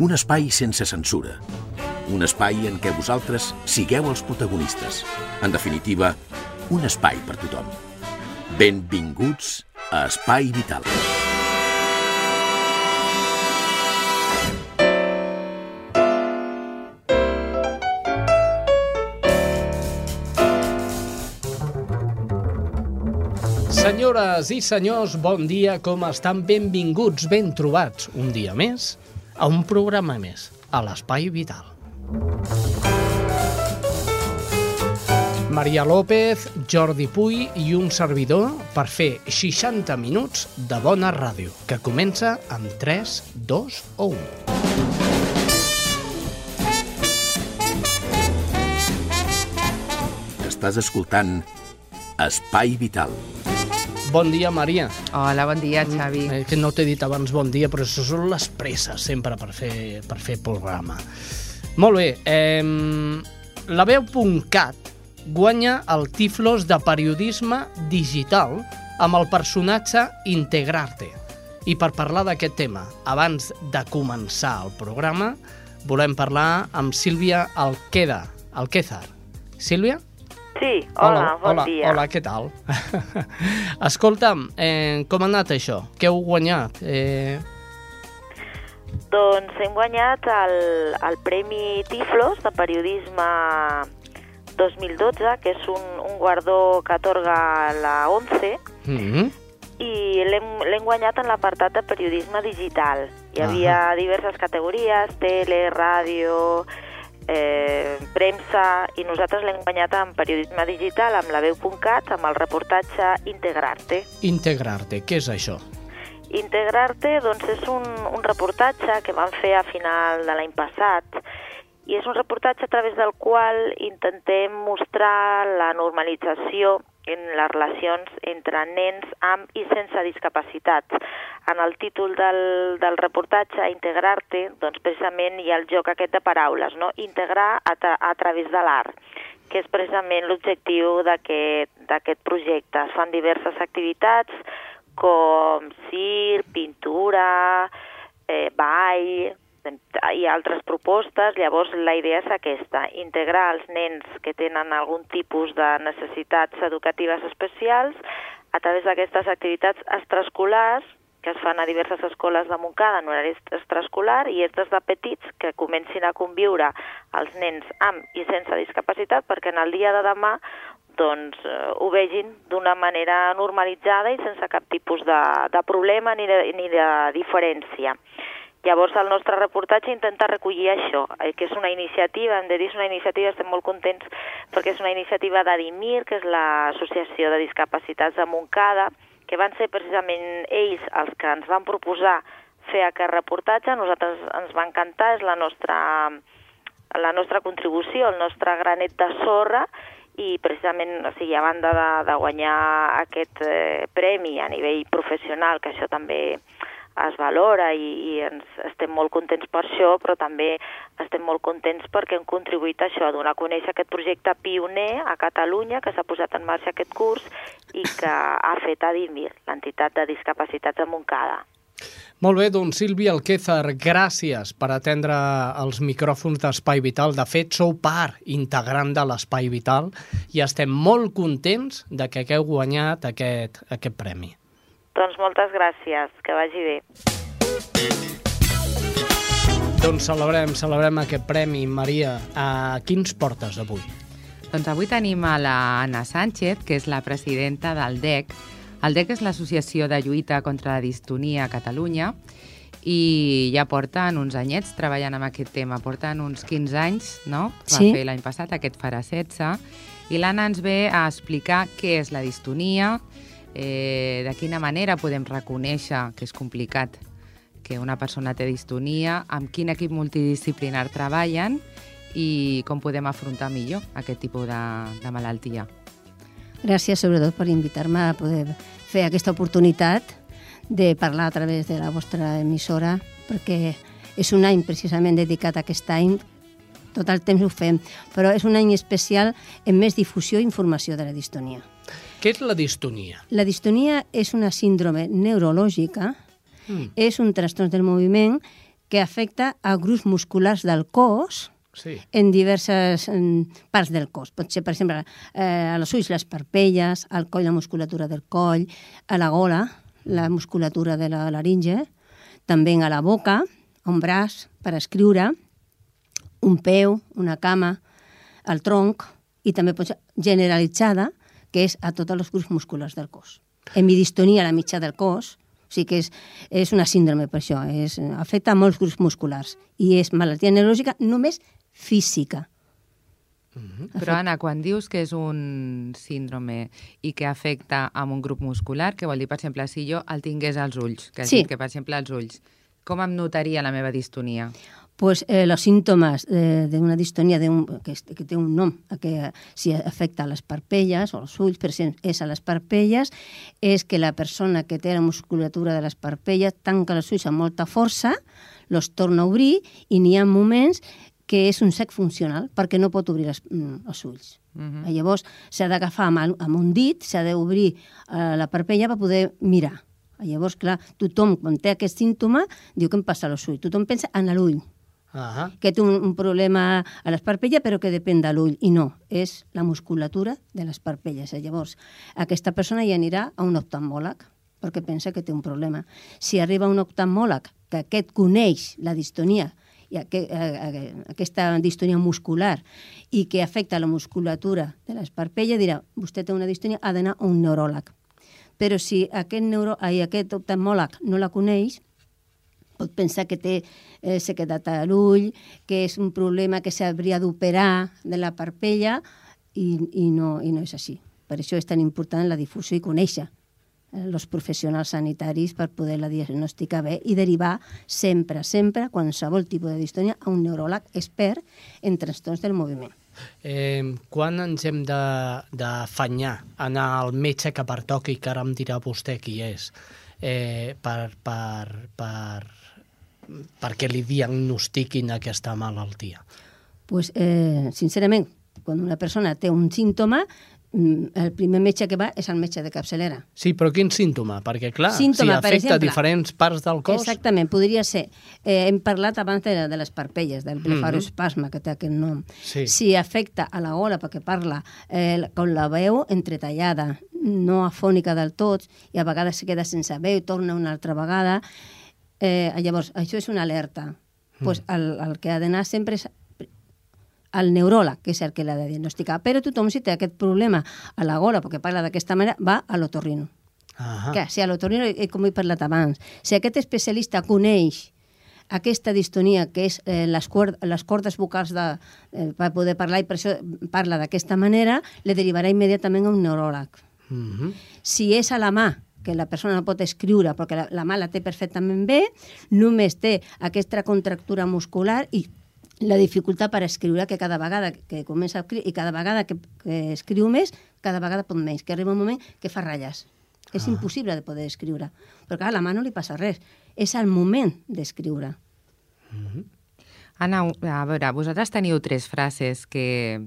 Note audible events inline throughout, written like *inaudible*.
Un espai sense censura. Un espai en què vosaltres sigueu els protagonistes. En definitiva, un espai per tothom. Benvinguts a Espai Vital. Senyores i senyors, bon dia, com estan? Benvinguts, ben trobats, un dia més, a un programa més, a l'Espai Vital. Maria López, Jordi Puy i un servidor per fer 60 minuts de bona ràdio, que comença amb 3, 2 o 1. Estàs escoltant Espai Vital. Bon dia, Maria. Hola, bon dia, Xavi. Eh, que no t'he dit abans bon dia, però això són les presses sempre per fer, per fer programa. Molt bé. Eh, la veu.cat guanya el Tiflos de periodisme digital amb el personatge Integrarte. I per parlar d'aquest tema, abans de començar el programa, volem parlar amb Sílvia Alqueda, Alquézar. Sílvia? Sí, hola, bon hola, dia. Hola, què tal? *laughs* Escolta'm, eh, com ha anat això? Què heu guanyat? Eh, Doncs hem guanyat el, el Premi Tiflos de Periodisme 2012, que és un, un guardó que atorga la ONCE, mm -hmm. i l'hem guanyat en l'apartat de periodisme digital. Hi havia diverses categories, tele, ràdio, eh, premsa, i nosaltres l'hem guanyat en periodisme digital, amb la veu.cat, amb el reportatge Integrarte. Integrarte, què és això? Integrarte doncs, és un, un reportatge que vam fer a final de l'any passat i és un reportatge a través del qual intentem mostrar la normalització en les relacions entre nens amb i sense discapacitats. En el títol del, del reportatge, Integrarte, doncs precisament hi ha el joc aquest de paraules, no? integrar a, tra a través de l'art que és precisament l'objectiu d'aquest projecte. Es fan diverses activitats com circ, pintura, eh, ball i altres propostes. Llavors, la idea és aquesta, integrar els nens que tenen algun tipus de necessitats educatives especials a través d'aquestes activitats extraescolars que es fan a diverses escoles de Montcada en horari extraescolar i és des de petits que comencin a conviure els nens amb i sense discapacitat perquè en el dia de demà doncs, eh, ho vegin d'una manera normalitzada i sense cap tipus de, de problema ni de, ni de diferència. Llavors el nostre reportatge intenta recollir això, eh, que és una iniciativa, hem de dir, és una iniciativa, estem molt contents perquè és una iniciativa d'Adimir, que és l'Associació de Discapacitats de Montcada, que van ser precisament ells els que ens van proposar fer aquest reportatge, nosaltres ens va encantar, és la nostra, la nostra contribució, el nostre granet de sorra, i precisament, o sigui, a banda de, de guanyar aquest eh, premi a nivell professional, que això també es valora i, i ens estem molt contents per això, però també estem molt contents perquè hem contribuït a això, a donar a conèixer aquest projecte pioner a Catalunya que s'ha posat en marxa aquest curs i que ha fet Adimir, l'entitat de discapacitats de Montcada. Molt bé, doncs Sílvia Alquézar, gràcies per atendre els micròfons d'Espai Vital. De fet, sou part integrant de l'Espai Vital i estem molt contents de que hagueu guanyat aquest, aquest premi. Doncs moltes gràcies, que vagi bé. Doncs celebrem, celebrem aquest premi, Maria. A quins portes avui? Doncs avui tenim a la Anna Sánchez, que és la presidenta del DEC. El DEC és l'Associació de Lluita contra la Distonia a Catalunya i ja porten uns anyets treballant amb aquest tema. Porten uns 15 anys, no? Va Sí. fer l'any passat, aquest farà 16. I l'Anna ens ve a explicar què és la distonia, eh, de quina manera podem reconèixer que és complicat que una persona té distonia, amb quin equip multidisciplinar treballen i com podem afrontar millor aquest tipus de, de malaltia. Gràcies, sobretot, per invitar-me a poder fer aquesta oportunitat de parlar a través de la vostra emissora, perquè és un any precisament dedicat a aquest any, tot el temps ho fem, però és un any especial en més difusió i informació de la distonia. Què és la distonia? La distonia és una síndrome neurològica, Mm. és un trastorn del moviment que afecta a grups musculars del cos, Sí. en diverses en, parts del cos. Pot ser, per exemple, eh, a les ulls les parpelles, al coll la musculatura del coll, a la gola la musculatura de la laringe, també a la boca, un braç per escriure, un peu, una cama, el tronc, i també pot ser generalitzada, que és a tots els grups musculars del cos. Hemidistonia a la mitja del cos, o sigui que és, és una síndrome per això, és, afecta a molts grups musculars i és malaltia neurològica només física. Però, Anna, quan dius que és un síndrome i que afecta a un grup muscular, que vol dir, per exemple, si jo el tingués als ulls, que Sí. dit que, per exemple, als ulls, com em notaria la meva distonia? Pues, eh, los síntomas eh, de una distonia de un, que, que té un nom, que eh, si afecta a les parpelles o als ulls, però si és a les parpelles, és que la persona que té la musculatura de les parpelles tanca els ulls amb molta força, los torna a obrir i n'hi ha moments que és un sec funcional perquè no pot obrir les, mm, els ulls. Mhm. Mm. Llavors s'ha d'agafar amb, amb un dit, s'ha d'obrir eh, la parpella per poder mirar. Llavors, clar, tothom, quan té aquest símptoma, diu que em passa l'ull. Tothom pensa en l'ull, Ah, que té un, un problema a les parpelles però que depèn de l'ull. I no, és la musculatura de les parpelles. Llavors, aquesta persona ja anirà a un oftalmòleg perquè pensa que té un problema. Si arriba un oftalmòleg que aquest coneix la distonia i aqu aquesta distonia muscular i que afecta la musculatura de les parpelles, dirà, vostè té una distonia, ha d'anar a un neuròleg. Però si aquest, neuro, ai, aquest oftalmòleg no la coneix, pot pensar que té eh, sequedat a l'ull, que és un problema que s'hauria d'operar de la parpella i, i, no, i no és així. Per això és tan important la difusió i conèixer els professionals sanitaris per poder-la diagnosticar bé i derivar sempre, sempre, qualsevol tipus de distonia, a un neuròleg expert en trastorns del moviment. Eh, quan ens hem d'afanyar, anar al metge que pertoqui, que ara em dirà vostè qui és, eh, per, per, per, perquè li diagnostiquin aquesta malaltia? pues, eh, sincerament, quan una persona té un símptoma, mm, el primer metge que va és el metge de capçalera. Sí, però quin símptoma? Perquè, clar, Símptoma, si per afecta exemple. diferents parts del cos... Exactament, podria ser. Eh, hem parlat abans de, de les parpelles, del blefaroespasme, que té aquest nom. Sí. Si afecta a la gola, perquè parla eh, con la veu entretallada, no afònica del tot, i a vegades se queda sense veu, torna una altra vegada, eh, llavors, això és una alerta. pues el, el que ha d'anar sempre és al neuròleg, que és el que l'ha de diagnosticar. Però tothom, si té aquest problema a la gola, perquè parla d'aquesta manera, va a l'otorrino. Ah, Que si a l'otorrino, eh, com he parlat abans, si aquest especialista coneix aquesta distonia, que és eh, les, cuer les cordes vocals de, eh, per poder parlar, i per això parla d'aquesta manera, le derivarà immediatament a un neuròleg. mm -hmm. Si és a la mà, que la persona no pot escriure perquè la, la mà la té perfectament bé, només té aquesta contractura muscular i la dificultat per escriure que cada vegada que comença a escriure i cada vegada que, que escriu més, cada vegada pot menys, que arriba un moment que fa ratlles. És impossible de poder escriure. Però clar, a la mà no li passa res. És el moment d'escriure. Anna, a veure, vosaltres teniu tres frases que,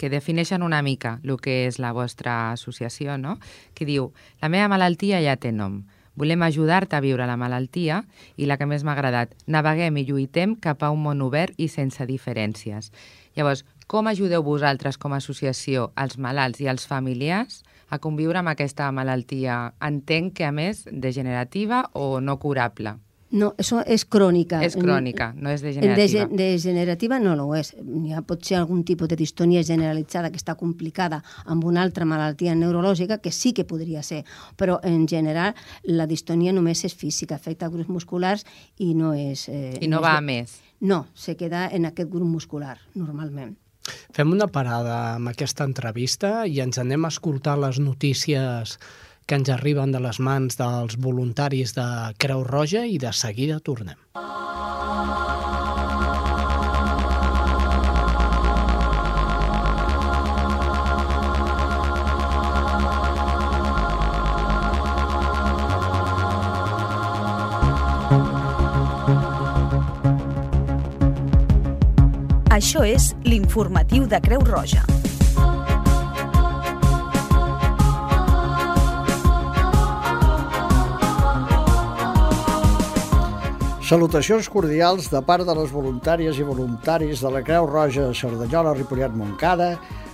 que defineixen una mica el que és la vostra associació, no? Que diu, la meva malaltia ja té nom. Volem ajudar-te a viure la malaltia i la que més m'ha agradat, naveguem i lluitem cap a un món obert i sense diferències. Llavors, com ajudeu vosaltres com a associació als malalts i als familiars a conviure amb aquesta malaltia? Entenc que, a més, degenerativa o no curable. No, això és crònica. És crònica, no és En degenerativa. dege- degenerativa no ho és. Hi ha, pot ser algun tipus de distonia generalitzada que està complicada amb una altra malaltia neurològica que sí que podria ser, però en general la distonia només és física, afecta grups musculars i no és... Eh, I no és va de- a més. No, se queda en aquest grup muscular, normalment. Fem una parada amb aquesta entrevista i ens anem a escoltar les notícies que ens arriben de les mans dels voluntaris de Creu Roja i de seguida tornem. Això és l'informatiu de Creu Roja. Salutacions cordials de part de les voluntàries i voluntaris de la Creu Roja de Cerdanyola, Ripollet, Montcada,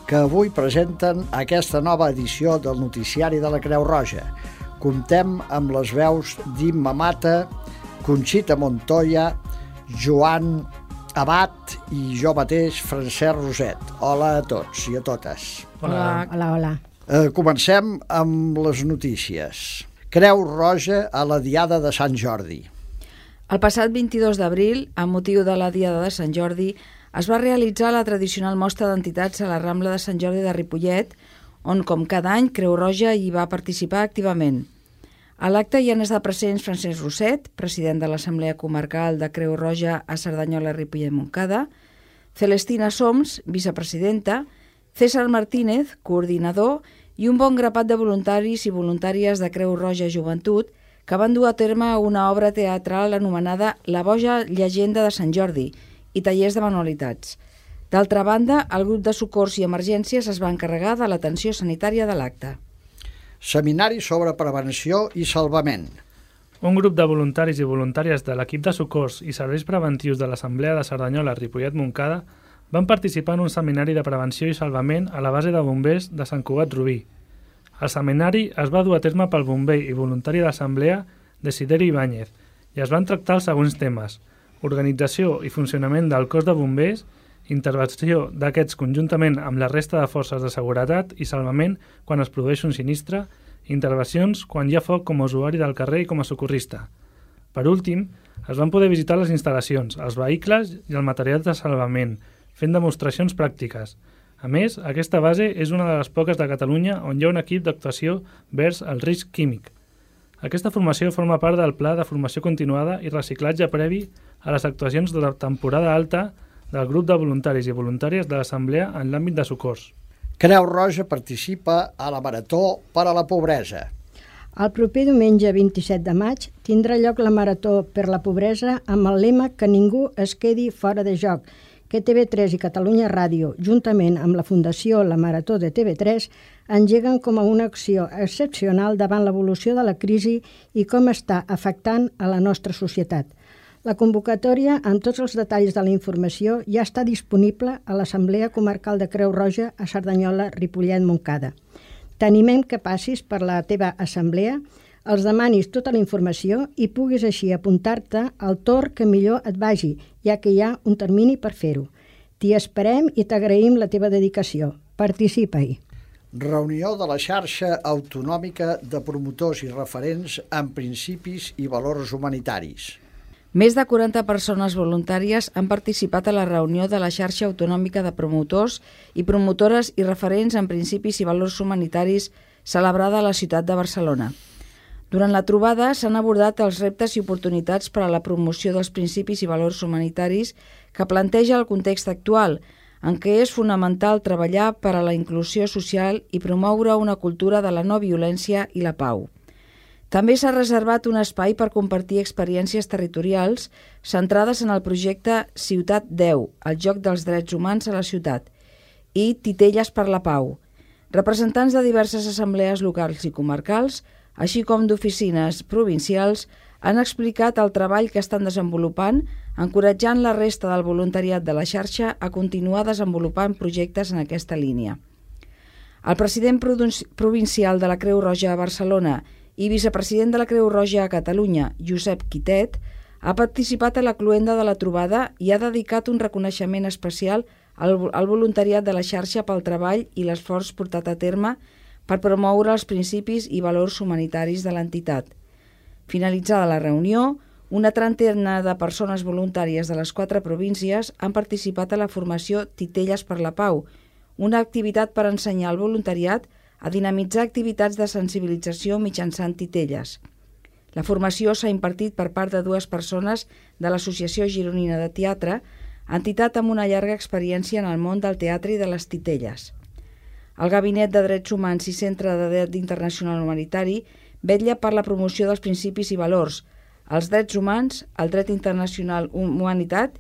que avui presenten aquesta nova edició del noticiari de la Creu Roja. Comptem amb les veus d'Imma Mata, Conxita Montoya, Joan Abat i jo mateix, Francesc Roset. Hola a tots i a totes. Hola. Hola, hola. Eh, comencem amb les notícies. Creu Roja a la Diada de Sant Jordi. El passat 22 d'abril, amb motiu de la Diada de Sant Jordi, es va realitzar la tradicional mostra d'entitats a la Rambla de Sant Jordi de Ripollet, on, com cada any, Creu Roja hi va participar activament. A l'acte hi han estat presents Francesc Roset, president de l'Assemblea Comarcal de Creu Roja a Cerdanyola, Ripollet, Montcada, Celestina Soms, vicepresidenta, César Martínez, coordinador, i un bon grapat de voluntaris i voluntàries de Creu Roja Joventut que van dur a terme una obra teatral anomenada La boja llegenda de Sant Jordi i tallers de manualitats. D'altra banda, el grup de socors i emergències es va encarregar de l'atenció sanitària de l'acte. Seminari sobre prevenció i salvament. Un grup de voluntaris i voluntàries de l'equip de socors i serveis preventius de l'Assemblea de Cerdanyola Ripollet-Montcada van participar en un seminari de prevenció i salvament a la base de bombers de Sant Cugat Rubí. El seminari es va dur a terme pel bomber i voluntari de l'Assemblea Desideri Ibáñez i es van tractar els següents temes organització i funcionament del cos de bombers intervenció d'aquests conjuntament amb la resta de forces de seguretat i salvament quan es produeix un sinistre, intervencions quan hi ha foc com a usuari del carrer i com a socorrista. Per últim, es van poder visitar les instal·lacions, els vehicles i el material de salvament, fent demostracions pràctiques. A més, aquesta base és una de les poques de Catalunya on hi ha un equip d'actuació vers el risc químic. Aquesta formació forma part del Pla de Formació Continuada i Reciclatge previ a les actuacions de la temporada alta del grup de voluntaris i voluntàries de l'Assemblea en l'àmbit de socors. Creu Roja participa a la Marató per a la Pobresa. El proper diumenge 27 de maig tindrà lloc la Marató per la Pobresa amb el lema que ningú es quedi fora de joc, que TV3 i Catalunya Ràdio, juntament amb la Fundació La Marató de TV3, engeguen com a una acció excepcional davant l'evolució de la crisi i com està afectant a la nostra societat. La convocatòria, amb tots els detalls de la informació, ja està disponible a l'Assemblea Comarcal de Creu Roja a Cerdanyola, Ripollet, Montcada. T'animem que passis per la teva assemblea, els demanis tota la informació i puguis així apuntar-te al torn que millor et vagi, ja que hi ha un termini per fer-ho. T'hi esperem i t'agraïm la teva dedicació. Participa-hi. Reunió de la xarxa autonòmica de promotors i referents en principis i valors humanitaris. Més de 40 persones voluntàries han participat a la reunió de la xarxa autonòmica de promotors i promotores i referents en principis i valors humanitaris celebrada a la ciutat de Barcelona. Durant la trobada s'han abordat els reptes i oportunitats per a la promoció dels principis i valors humanitaris que planteja el context actual, en què és fonamental treballar per a la inclusió social i promoure una cultura de la no violència i la pau. També s'ha reservat un espai per compartir experiències territorials centrades en el projecte Ciutat 10, el joc dels drets humans a la ciutat, i Titelles per la Pau. Representants de diverses assemblees locals i comarcals, així com d'oficines provincials, han explicat el treball que estan desenvolupant, encoratjant la resta del voluntariat de la xarxa a continuar desenvolupant projectes en aquesta línia. El president provincial de la Creu Roja a Barcelona i vicepresident de la Creu Roja a Catalunya, Josep Quitet, ha participat a la cluenda de la trobada i ha dedicat un reconeixement especial al, al voluntariat de la xarxa pel treball i l'esforç portat a terme per promoure els principis i valors humanitaris de l'entitat. Finalitzada la reunió, una trentena de persones voluntàries de les quatre províncies han participat a la formació Titelles per la Pau, una activitat per ensenyar el voluntariat a dinamitzar activitats de sensibilització mitjançant titelles. La formació s'ha impartit per part de dues persones de l'Associació Gironina de Teatre, entitat amb una llarga experiència en el món del teatre i de les titelles. El Gabinet de Drets Humans i Centre de Dret Internacional Humanitari vetlla per la promoció dels principis i valors, els drets humans, el dret internacional humanitat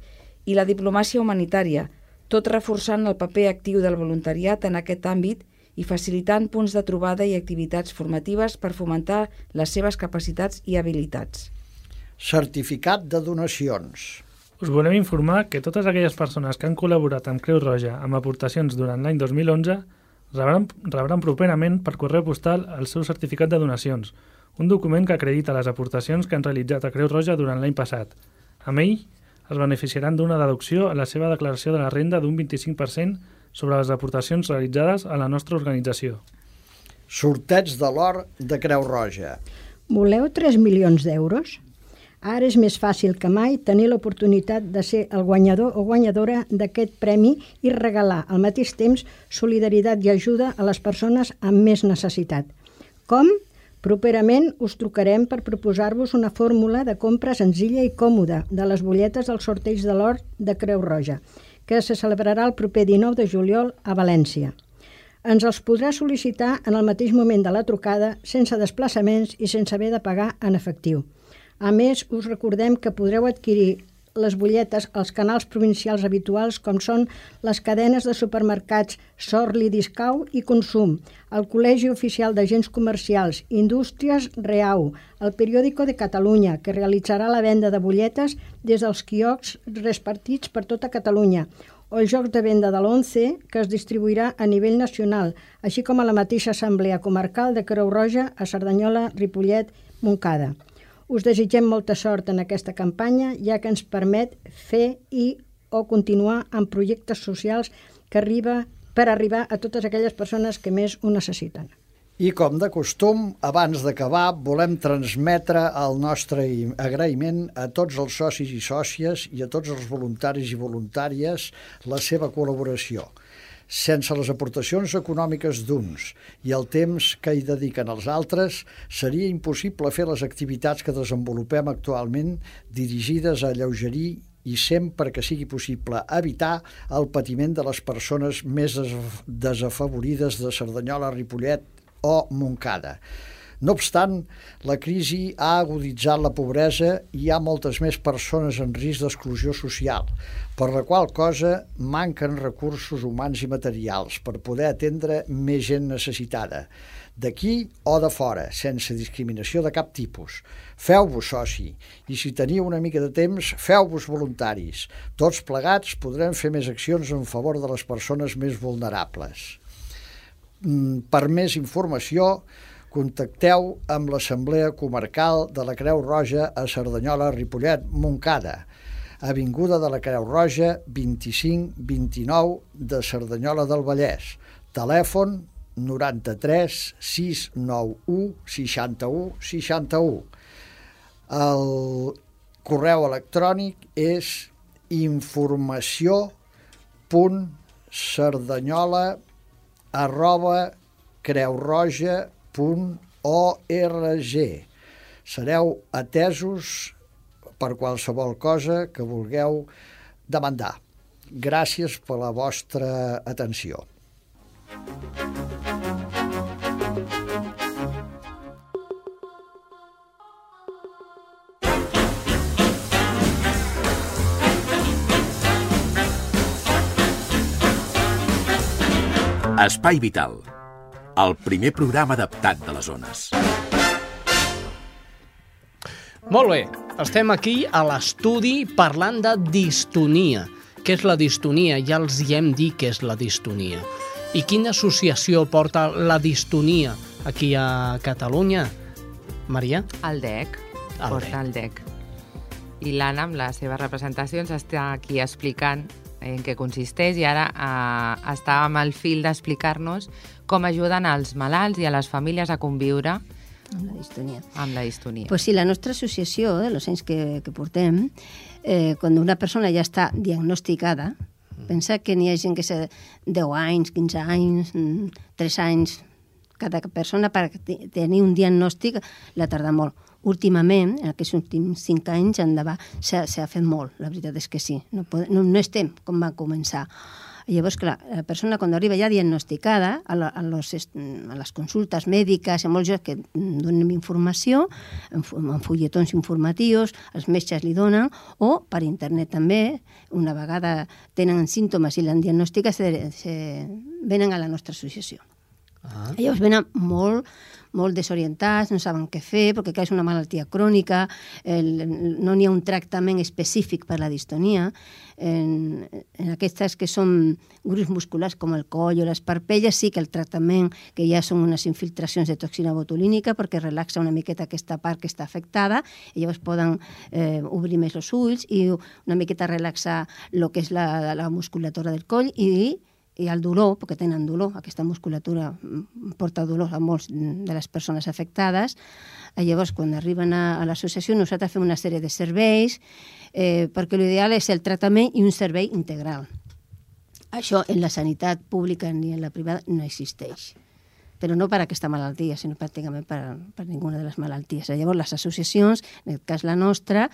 i la diplomàcia humanitària, tot reforçant el paper actiu del voluntariat en aquest àmbit i facilitant punts de trobada i activitats formatives per fomentar les seves capacitats i habilitats. Certificat de donacions. Us volem informar que totes aquelles persones que han col·laborat amb Creu Roja amb aportacions durant l'any 2011 rebran, rebran properament per correu postal el seu certificat de donacions, un document que acredita les aportacions que han realitzat a Creu Roja durant l'any passat. Amb ell, es beneficiaran d'una deducció a la seva declaració de la renda d'un 25% sobre les aportacions realitzades a la nostra organització. Sorteig de l'or de Creu Roja. Voleu 3 milions d'euros? Ara és més fàcil que mai tenir l'oportunitat de ser el guanyador o guanyadora d'aquest premi i regalar al mateix temps solidaritat i ajuda a les persones amb més necessitat. Com? Properament us trucarem per proposar-vos una fórmula de compra senzilla i còmoda de les butlletes del sorteig de l'or de Creu Roja, que se celebrarà el proper 19 de juliol a València. Ens els podrà sol·licitar en el mateix moment de la trucada, sense desplaçaments i sense haver de pagar en efectiu. A més, us recordem que podreu adquirir les butlletes als canals provincials habituals com són les cadenes de supermercats Sorli Discau i Consum, el Col·legi Oficial d'Agents Comercials, Indústries Reau, el Periòdico de Catalunya, que realitzarà la venda de butlletes des dels quiocs repartits per tota Catalunya, o el joc de venda de l'11, que es distribuirà a nivell nacional, així com a la mateixa Assemblea Comarcal de Creu Roja a Cerdanyola, Ripollet, Montcada. Us desitgem molta sort en aquesta campanya, ja que ens permet fer i o continuar amb projectes socials que arriba per arribar a totes aquelles persones que més ho necessiten. I com de costum, abans d'acabar, volem transmetre el nostre agraïment a tots els socis i sòcies i a tots els voluntaris i voluntàries la seva col·laboració. Sense les aportacions econòmiques d'uns i el temps que hi dediquen els altres, seria impossible fer les activitats que desenvolupem actualment dirigides a alleugerir i sempre que sigui possible evitar el patiment de les persones més desafavorides de Cerdanyola, Ripollet o Montcada. No obstant, la crisi ha aguditzat la pobresa i hi ha moltes més persones en risc d'exclusió social, per la qual cosa manquen recursos humans i materials per poder atendre més gent necessitada, d'aquí o de fora, sense discriminació de cap tipus. Feu-vos soci i si teniu una mica de temps, feu-vos voluntaris. Tots plegats podrem fer més accions en favor de les persones més vulnerables. Mm, per més informació, contacteu amb l'Assemblea Comarcal de la Creu Roja a Cerdanyola, Ripollet, Montcada, Avinguda de la Creu Roja 2529 de Cerdanyola del Vallès. Telèfon 93 691 61 61. El correu electrònic és informació.cerdanyola arroba creuroja.com www.org. Sereu atesos per qualsevol cosa que vulgueu demandar. Gràcies per la vostra atenció. Espai Vital el primer programa adaptat de les zones. Molt bé, estem aquí a l'estudi parlant de distonia. Què és la distonia? Ja els hi hem dit què és la distonia. I quina associació porta la distonia aquí a Catalunya? Maria? El DEC. El porta DEC. el DEC. I l'Anna, amb les seves representacions, està aquí explicant en què consisteix i ara eh, estàvem al fil d'explicar-nos com ajuden als malalts i a les famílies a conviure amb la distonia. Amb la distonia. Pues sí, la nostra associació, de los anys que, que portem, eh, quan una persona ja està diagnosticada, mm. pensa que n'hi ha gent que sé 10 anys, 15 anys, 3 mm, anys, cada persona per te- tenir un diagnòstic la tarda molt. Últimament, en aquests últims cinc anys endavant, s'ha fet molt, la veritat és que sí. No, pod- no, no estem com va començar. Llavors, clar, la persona quan arriba ja diagnosticada a, la, a, los, a les consultes mèdiques, a molts que donem informació, en, fu- en fulletons informatius, els metges li donen, o per internet també, una vegada tenen símptomes i l'han diagnosticat, se, se, venen a la nostra associació. Ah. Llavors venen molt, molt desorientats, no saben què fer, perquè clar, és una malaltia crònica, el, no n'hi ha un tractament específic per la distonia. En, en aquestes que són grups musculars com el coll o les parpelles, sí que el tractament, que ja són unes infiltracions de toxina botulínica, perquè relaxa una miqueta aquesta part que està afectada, i llavors poden eh, obrir més els ulls i una miqueta relaxar el que és la, la musculatura del coll i i el dolor, perquè tenen dolor, aquesta musculatura mm, porta dolor a molts de les persones afectades. Eh, Llavors, quan arriben a, a l'associació, nosaltres fem una sèrie de serveis, eh, perquè l'ideal és el tractament i un servei integral. Això en la sanitat pública ni en la privada no existeix però no per aquesta malaltia, sinó pràcticament per, per ninguna de les malalties. Llavors, les associacions, en aquest cas la nostra,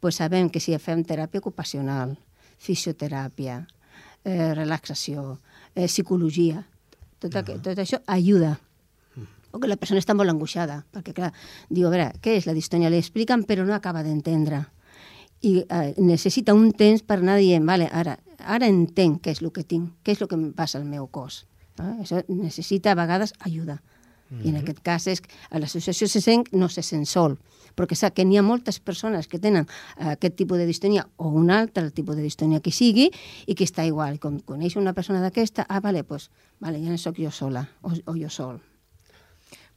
pues sabem que si fem teràpia ocupacional, fisioteràpia, eh, relaxació, eh, psicologia, tot, uh -huh. tot això ajuda o que la persona està molt angoixada, perquè clar, diu, a veure, què és la distonia? Li expliquen però no acaba d'entendre. I eh, necessita un temps per anar dient, vale, ara, ara entenc què és el que tinc, què és el que em passa al meu cos. Eh? Això necessita a vegades ajuda. Mm -hmm. I en aquest cas és que a l'associació se sent, no se sent sol, perquè sap que n'hi ha moltes persones que tenen eh, aquest tipus de distonia o un altre tipus de distonia que sigui i que està igual. Quan coneix una persona d'aquesta, ah, vale, pues, vale, ja no sóc jo sola o, o jo sol.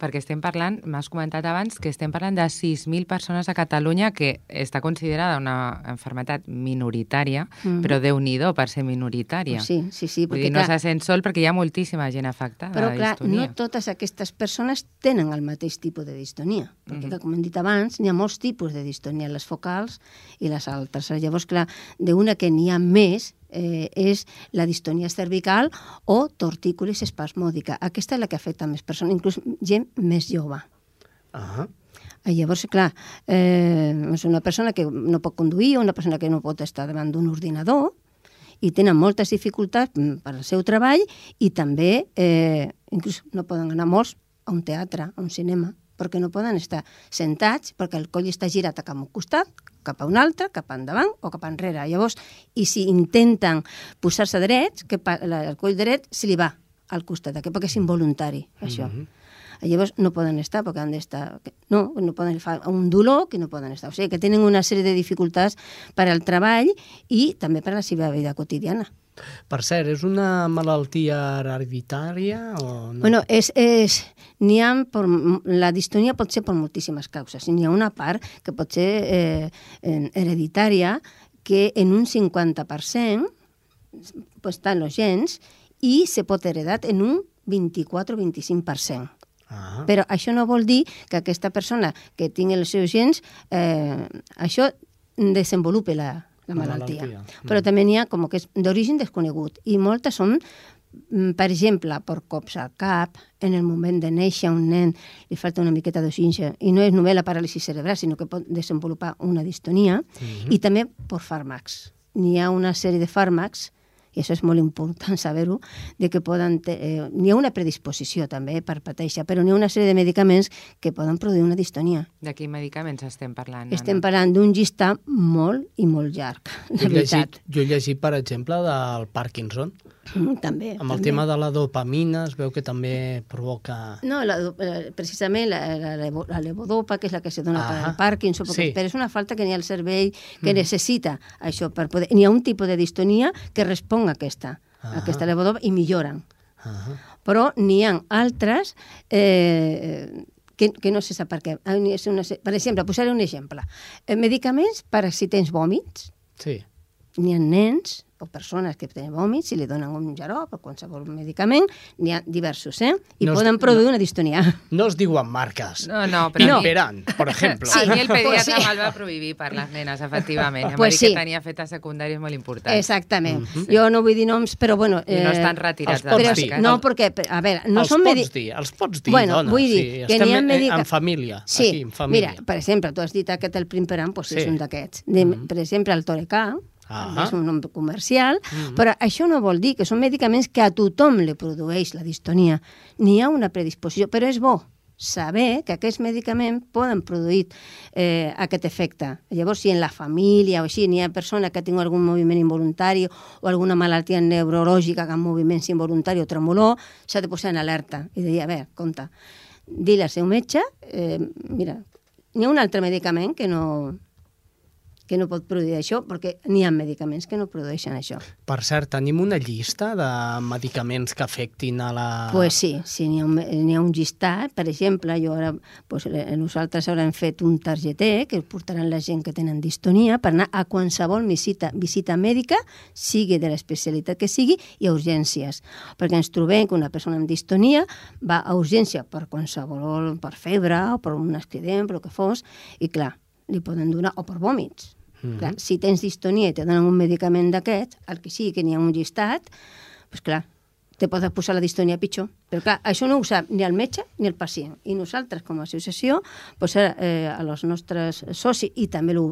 Perquè estem parlant, m'has comentat abans, que estem parlant de 6.000 persones a Catalunya que està considerada una enfermetat minoritària, mm -hmm. però déu nhi per ser minoritària. Sí, sí, sí. Vull dir, no clar, se sent sol perquè hi ha moltíssima gent afectada Però, clar, distonia. no totes aquestes persones tenen el mateix tipus de distonia, perquè, Mhm. clar, com hem dit abans, n'hi ha molts tipus de distonia, les focals i les altres. Llavors, clar, d'una que n'hi ha més eh, és la distonia cervical o tortícolis espasmòdica. Aquesta és la que afecta més persones, inclús gent més jove. Ah. Eh, Llavors, clar, eh, és una persona que no pot conduir o una persona que no pot estar davant d'un ordinador i tenen moltes dificultats mm, per al seu treball i també, eh, inclús no poden anar molts a un teatre, a un cinema, perquè no poden estar sentats, perquè el coll està girat a cap a un costat, cap a un altre, cap endavant o cap enrere. Llavors, i si intenten posar-se drets, que el coll dret se li va al costat, aquest, perquè és involuntari, això. Mhm. Llavors no poden estar perquè han d'estar... No, no poden fer un dolor que no poden estar. O sigui que tenen una sèrie de dificultats per al treball i també per a la seva vida quotidiana. Per cert, és una malaltia hereditària o no? Bueno, és, és, n'hi ha per, la distonia pot ser per moltíssimes causes. N'hi ha una part que pot ser eh, hereditària que en un 50% pues, estan els gens i se pot heredar en un 24-25%. Ah. Però això no vol dir que aquesta persona que tingui els seus gens, eh, això desenvolupe la, la La malaltia. malaltia. Però també n'hi ha com que és d'origen desconegut i moltes són mm, per exemple, per cops al cap, en el moment de néixer un nen li falta una miqueta d'oxígen, i no és només la paràlisi cerebral, sinó que pot desenvolupar una distonia, i també per fàrmacs. N'hi ha una sèrie de fàrmacs i això és molt important saber-ho, de que poden... Eh, n'hi ha una predisposició també eh, per pateixer, però n'hi ha una sèrie de medicaments que poden produir una distonia. De quins medicaments estem parlant? Estem Anna? parlant d'un llistat molt i molt llarg, Jo la llegit, veritat. jo he llegit, per exemple, del Parkinson. Mm, *clears throat* També. Amb el també. tema de la dopamina es veu que també provoca... No, la, eh, precisament la, la, la levodopa, que és la que se dona per Ah, al Parkinson, sí. però és una falta que n'hi ha al cervell que necessita això per poder... N'hi ha un tipus de distonia que respon a aquesta, a Ah. aquesta levodopa i milloren. Ah. Però n'hi ha altres eh, que, que no se sap per què. Ah, per exemple, posaré un exemple. Eh, medicaments per si tens vòmits, Sí. N'hi ha nens o persones que tenen vòmits i li donen un jarop o qualsevol medicament, n'hi ha diversos, eh? I No es- poden produir una distonia. *laughs* No es diuen marques. No, no, però... No. Imperan, per exemple. *laughs* Sí. A mi el pediatre Pues sí. me'l va prohibir per les nenes, efectivament. Em va Pues dir sí. que tenia feta secundària molt important. Exactament. Jo no vull dir noms, però bueno... I no estan retirats els pots dir. mercat. No, perquè, a veure, no els són pots medi... dir, els pots dir, Bueno, dona. vull dir sí, que estem n'hi ha eh, medica- en família. Sí, aquí, en família. mira, per exemple, tu has dit aquest el Primperan, doncs Sí. és un d'aquests. De- Per exemple, el Torecà, Ah. és un nom comercial, però això no vol dir que són medicaments que a tothom li produeix la distonia. N'hi ha una predisposició, però és bo saber que aquests medicaments poden produir eh, aquest efecte. Llavors, si en la família o així n'hi ha persona que tingut algun moviment involuntari o alguna malaltia neurològica que ha moviments involuntari o tremolor, s'ha de posar en alerta i dir, a veure, compte, dir-li al seu metge, eh, mira, n'hi ha un altre medicament que no, que no pot produir això, perquè n'hi ha medicaments que no produeixen això. Per cert, tenim una llista de medicaments que afectin a la... Pues sí, sí n'hi ha, un- ha un llistat. Per exemple, jo ara, pues, eh, nosaltres haurem fet un targeter que portaran la gent que tenen distonia per anar a qualsevol visita, visita mèdica, sigui de l'especialitat que sigui, i a urgències. Perquè ens trobem que una persona amb distonia va a urgència per qualsevol, per febre o per un accident, per el que fos, i clar, li poden donar, o per vòmits. -hmm. clar, si tens distonia i te donen un medicament d'aquest, el que sigui que n'hi ha un llistat, doncs clar, te pots posar la distonia pitjor. Però clar, això no ho sap ni el metge ni el pacient. I nosaltres, com a associació, doncs, eh, a los nostres socis, i també ho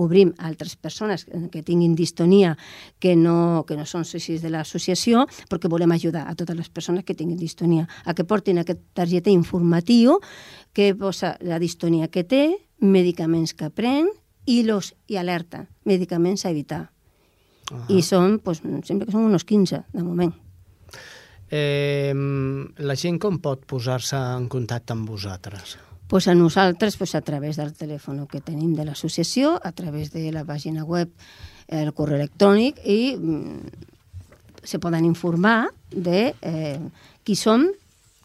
obrim a altres persones que tinguin distonia que no, que no són socis de l'associació, perquè volem ajudar a totes les persones que tinguin distonia a que portin aquest targeta informatiu que posa la distonia que té, medicaments que pren i, los, i alerta, medicaments a evitar. Uh -huh. I són, pues, sempre que són uns 15, de moment. Eh, la gent com pot posar-se en contacte amb vosaltres? pues a nosaltres pues a través del telèfon que tenim de l'associació, a través de la pàgina web, el correu electrònic i mm, se poden informar de eh, qui som,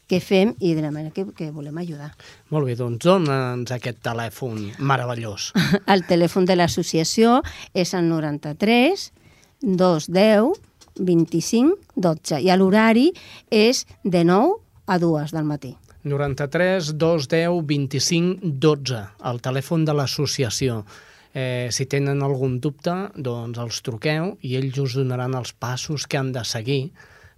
què fem i de la manera que, que volem ajudar. Molt bé, doncs dona'ns aquest telèfon meravellós. *laughs* El telèfon de l'associació és el 93 210 25 12 i l'horari és de 9 a 2 del matí. 93 210 25 12, el telèfon de l'associació. Eh, si tenen algun dubte, doncs els truqueu i ells us donaran els passos que han de seguir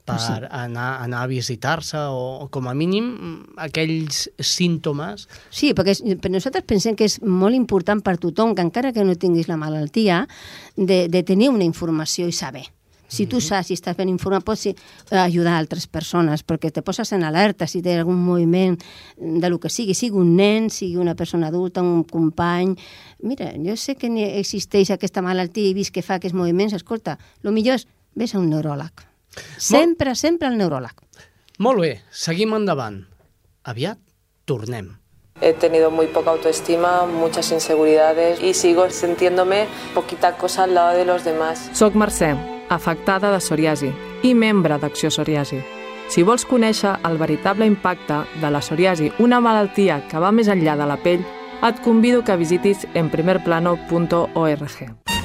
per sí. anar, anar a visitar-se o, o, com a mínim, aquells símptomes. Sí, perquè per nosaltres pensem que és molt important per tothom que encara que no tinguis la malaltia, de, de tenir una informació i saber. Si tu saps i estàs ben informat, pots sí, ajudar altres persones, perquè te poses en alerta si té algun moviment de lo que sigui, sigui un nen, sigui una persona adulta, un company... Mira, jo sé que existeix aquesta malaltia i he vist que fa aquests moviments, escolta, el millor és vés a un neuròleg. Sempre, Mol... sempre al neuròleg. Molt bé, seguim endavant. Aviat tornem. He tenido muy poca autoestima, muchas inseguridades y sigo sintiéndome poquita cosa al lado de los demás. Soc Mercè, afectada de psoriasi i membre d'Acció Psoriasi. Si vols conèixer el veritable impacte de la psoriasi, una malaltia que va més enllà de la pell, et convido que visitis enprimerplano.org.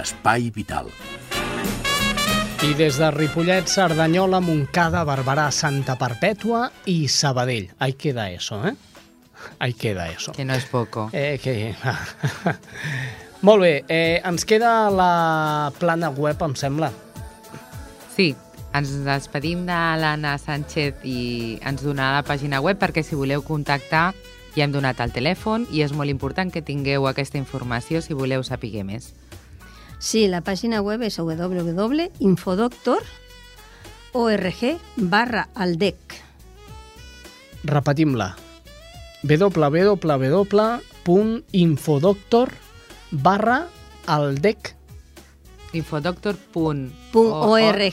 Espai Vital. I des de Ripollet, Cerdanyola, Montcada, Barberà, Santa Perpètua i Sabadell. Ahí queda eso, ¿eh? Ahí queda eso. Que no és poco. Eh, que... *laughs* Molt bé, eh, ens queda la plana web, em sembla. Sí, ens despedim de l'Anna Sánchez i ens donarà la pàgina web perquè si voleu contactar ja hem donat el telèfon i és molt important que tingueu aquesta informació si voleu saber més. Sí, la pàgina web és www.infodoctor.org barra aldec. Repetim-la. www.infodoctor barra aldec infodoctor.org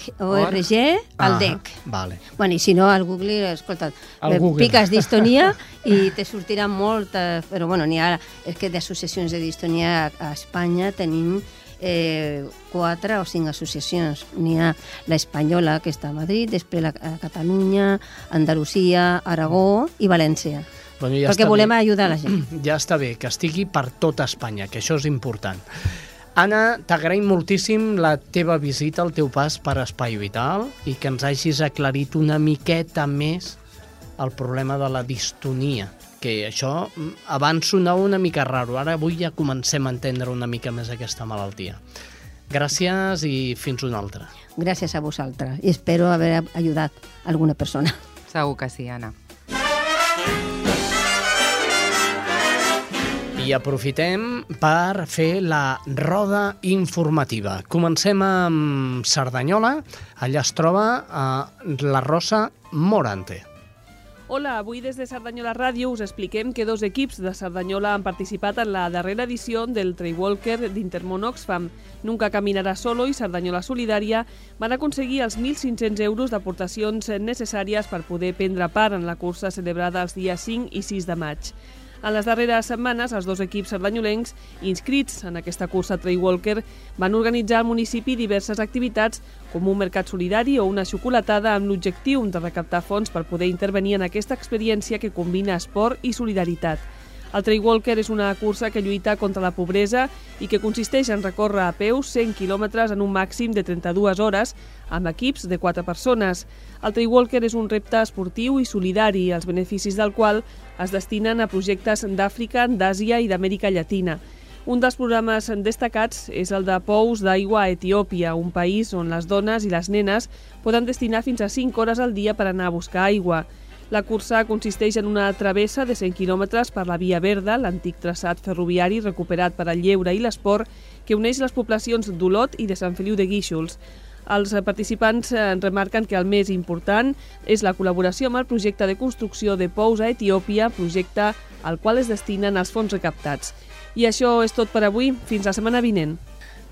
al DEC. Vale. Bueno, i si no, al Google, escolta, Al Google. piques distonia *laughs* i te sortirà molta... Però bueno, n'hi ha... És que d'associacions de distonia a Espanya tenim eh, quatre o cinc associacions. N'hi ha l'Espanyola, que està a Madrid, després la a Catalunya, Andalusia, Aragó i València. Bueno, ja perquè volem bé. ajudar la gent. *clears throat* Ja està bé, que estigui per tota Espanya, que això és important. Anna, t'agraïm moltíssim la teva visita, el teu pas per Espai Vital i que ens hagis aclarit una miqueta més el problema de la distonia, que això mm, abans sonava una mica raro, ara avui ja comencem a entendre una mica més aquesta malaltia. Gràcies i fins una altra. Gràcies a vosaltres i espero haver ajudat alguna persona. Segur que sí, Anna. I aprofitem per fer la roda informativa. Comencem amb Cerdanyola. Allà es troba eh, la Rosa Morante. Hola, avui des de Cerdanyola Ràdio us expliquem que dos equips de Cerdanyola han participat en la darrera edició del Trail Walker d'Intermón Oxfam. Nunca caminarà solo i Cerdanyola Solidària van aconseguir els 1.500 euros d'aportacions necessàries per poder prendre part en la cursa celebrada els dies 5 i 6 de maig. En les darreres setmanes, els dos equips sardanyolencs inscrits en aquesta cursa Trail Walker van organitzar al municipi diverses activitats com un mercat solidari o una xocolatada amb l'objectiu de recaptar fons per poder intervenir en aquesta experiència que combina esport i solidaritat. El Trail Walker és una cursa que lluita contra la pobresa i que consisteix en recórrer a peu 100 quilòmetres en un màxim de 32 hores amb equips de 4 persones. El Trail Walker és un repte esportiu i solidari, els beneficis del qual es destinen a projectes d'Àfrica, d'Àsia i d'Amèrica Llatina. Un dels programes destacats és el de Pous d'aigua a Etiòpia, un país on les dones i les nenes poden destinar fins a 5 hores al dia per anar a buscar aigua. La cursa consisteix en una travessa de 100 quilòmetres per la Via Verda, l'antic traçat ferroviari recuperat per al lleure i l'esport, que uneix les poblacions d'Olot i de Sant Feliu de Guíxols. Els participants eh, remarquen que el més important és la col·laboració amb el projecte de construcció de pous a Etiòpia, projecte al qual es destinen els fons recaptats. I això és tot per avui. Fins la setmana vinent.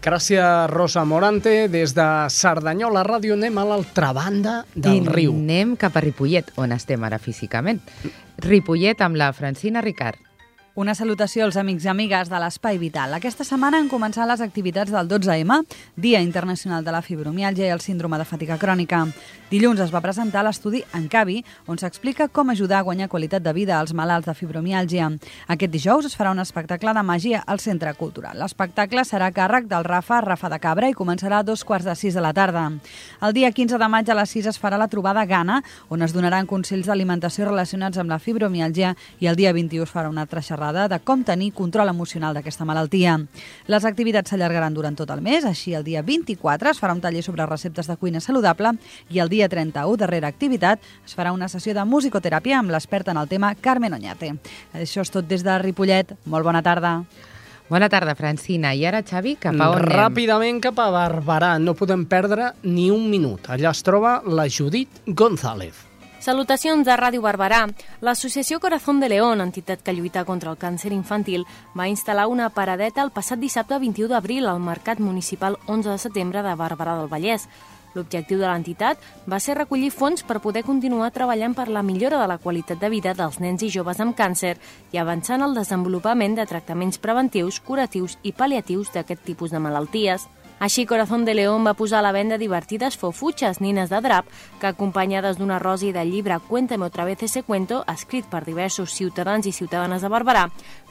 Gràcies, Rosa Morante. Des de Cerdanyola Ràdio anem a l'altra banda del I riu. anem cap a Ripollet, on estem ara físicament. Ripollet amb la Francina Ricard. Una salutació als amics i amigues de l'Espai Vital. Aquesta setmana han començat les activitats del 12M, Dia Internacional de la Fibromialgia i el Síndrome de Fatiga Crònica. Dilluns es va presentar l'estudi Encavi, on s'explica com ajudar a guanyar qualitat de vida als malalts de fibromialgia. Aquest dijous es farà un espectacle de màgia al Centre Cultural. L'espectacle serà a càrrec del Rafa Rafa de Cabra i començarà a dos quarts de sis de la tarda. El dia 15 de maig a les 6 es farà la trobada Gana, on es donaran consells d'alimentació relacionats amb la fibromialgia i el dia 21 es farà una altra xerrada de com tenir control emocional d'aquesta malaltia. Les activitats s'allargaran durant tot el mes, així el dia 24 es farà un taller sobre receptes de cuina saludable i el dia 31, darrera activitat, es farà una sessió de musicoteràpia amb l'experta en el tema Carmen Oñate. Això és tot des de Ripollet. Molt bona tarda. Bona tarda, Francina. I ara, Xavi, cap a on anem? Ràpidament cap a Barberà. No podem perdre ni un minut. Allà es troba la Judit González. Salutacions de Ràdio Barberà. L'Associació Corazón de León, entitat que lluita contra el càncer infantil, va instal·lar una paradeta el passat dissabte 21 d'abril al Mercat Municipal 11 de setembre de Barberà del Vallès. L'objectiu de l'entitat va ser recollir fons per poder continuar treballant per la millora de la qualitat de vida dels nens i joves amb càncer i avançar en el desenvolupament de tractaments preventius, curatius i pal·liatius d'aquest tipus de malalties. Així, Corazón de León va posar a la venda divertides fofutxes nines de drap que, acompanyades d'una rosa i del llibre Cuéntame otra vez ese cuento, escrit per diversos ciutadans i ciutadanes de Barberà,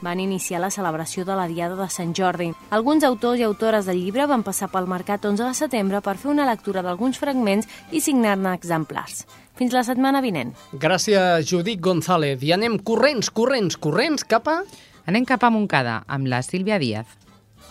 van iniciar la celebració de la Diada de Sant Jordi. Alguns autors i autores del llibre van passar pel mercat 11 de setembre per fer una lectura d'alguns fragments i signar-ne exemplars. Fins la setmana vinent. Gràcies, Judit González. I anem corrents, corrents, corrents cap a... Anem cap a Montcada, amb la Sílvia Díaz.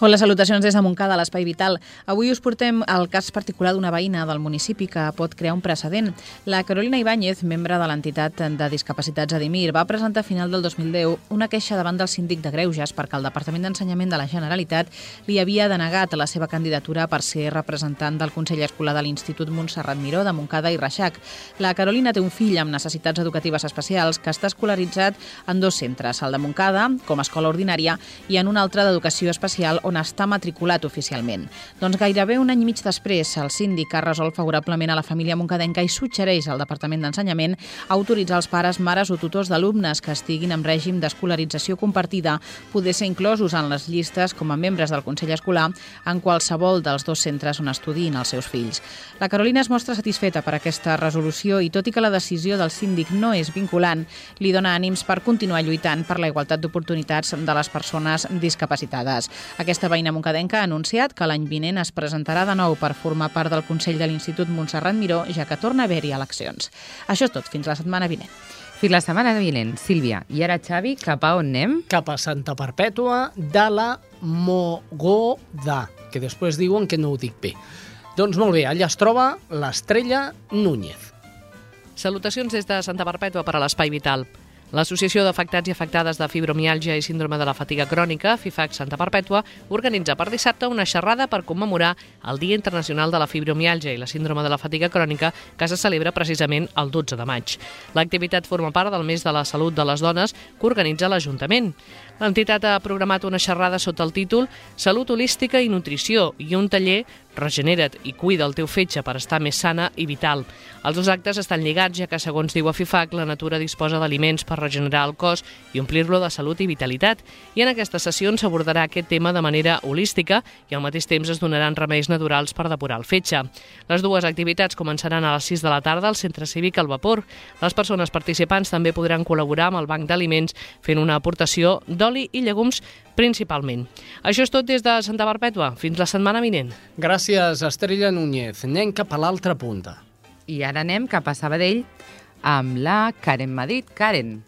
Hola, salutacions des de Montcada, l'Espai Vital. Avui us portem el cas particular d'una veïna del municipi que pot crear un precedent. La Carolina Ibáñez, membre de l'entitat de discapacitats Adimir, va presentar a final del 2010 una queixa davant del síndic de Greuges perquè el Departament d'Ensenyament de la Generalitat li havia denegat la seva candidatura per ser representant del Consell Escolar de l'Institut Montserrat Miró de Montcada i Reixac. La Carolina té un fill amb necessitats educatives especials que està escolaritzat en dos centres, el de Montcada, com a escola ordinària, i en un altre d'educació especial on on està matriculat oficialment. Doncs gairebé un any i mig després, el síndic ha resolt favorablement a la família moncadenca i suggereix al Departament d'Ensenyament autoritzar els pares, mares o tutors d'alumnes que estiguin en règim d'escolarització compartida poder ser inclosos en les llistes com a membres del Consell Escolar en qualsevol dels dos centres on estudiïn els seus fills. La Carolina es mostra satisfeta per aquesta resolució i tot i que la decisió del síndic no és vinculant, li dona ànims per continuar lluitant per la igualtat d'oportunitats de les persones discapacitades. Aquesta veïna moncadenca ha anunciat que l'any vinent es presentarà de nou per formar part del Consell de l'Institut Montserrat Miró, ja que torna a haver-hi eleccions. Això és tot, fins la setmana vinent. Fins la setmana vinent, Sílvia. I ara, Xavi, cap a on anem? Cap a Santa Perpètua de la Mogoda, que després diuen que no ho dic bé. Doncs molt bé, allà es troba l'estrella Núñez. Salutacions des de Santa Perpètua per a l'Espai Vital. L'Associació d'Afectats i Afectades de Fibromialgia i Síndrome de la Fatiga Crònica, FIFAC Santa Perpètua, organitza per dissabte una xerrada per commemorar el Dia Internacional de la Fibromialgia i la Síndrome de la Fatiga Crònica que se celebra precisament el 12 de maig. L'activitat forma part del mes de la salut de les dones que organitza l'Ajuntament. L'entitat ha programat una xerrada sota el títol Salut holística i nutrició i un taller Regenera't i cuida el teu fetge per estar més sana i vital. Els dos actes estan lligats, ja que, segons diu FIFAC, la natura disposa d'aliments per regenerar el cos i omplir-lo de salut i vitalitat. I en aquesta sessió s'abordarà aquest tema de manera holística i al mateix temps es donaran remeis naturals per depurar el fetge. Les dues activitats començaran a les 6 de la tarda al Centre Cívic al Vapor. Les persones participants també podran col·laborar amb el Banc d'Aliments fent una aportació d'oli i llegums principalment. Això és tot des de Santa Perpètua. Fins la setmana vinent. Gràcies, Estrella Núñez. Anem cap a l'altra punta. I ara anem cap a Sabadell amb la Karen Madrid. Karen.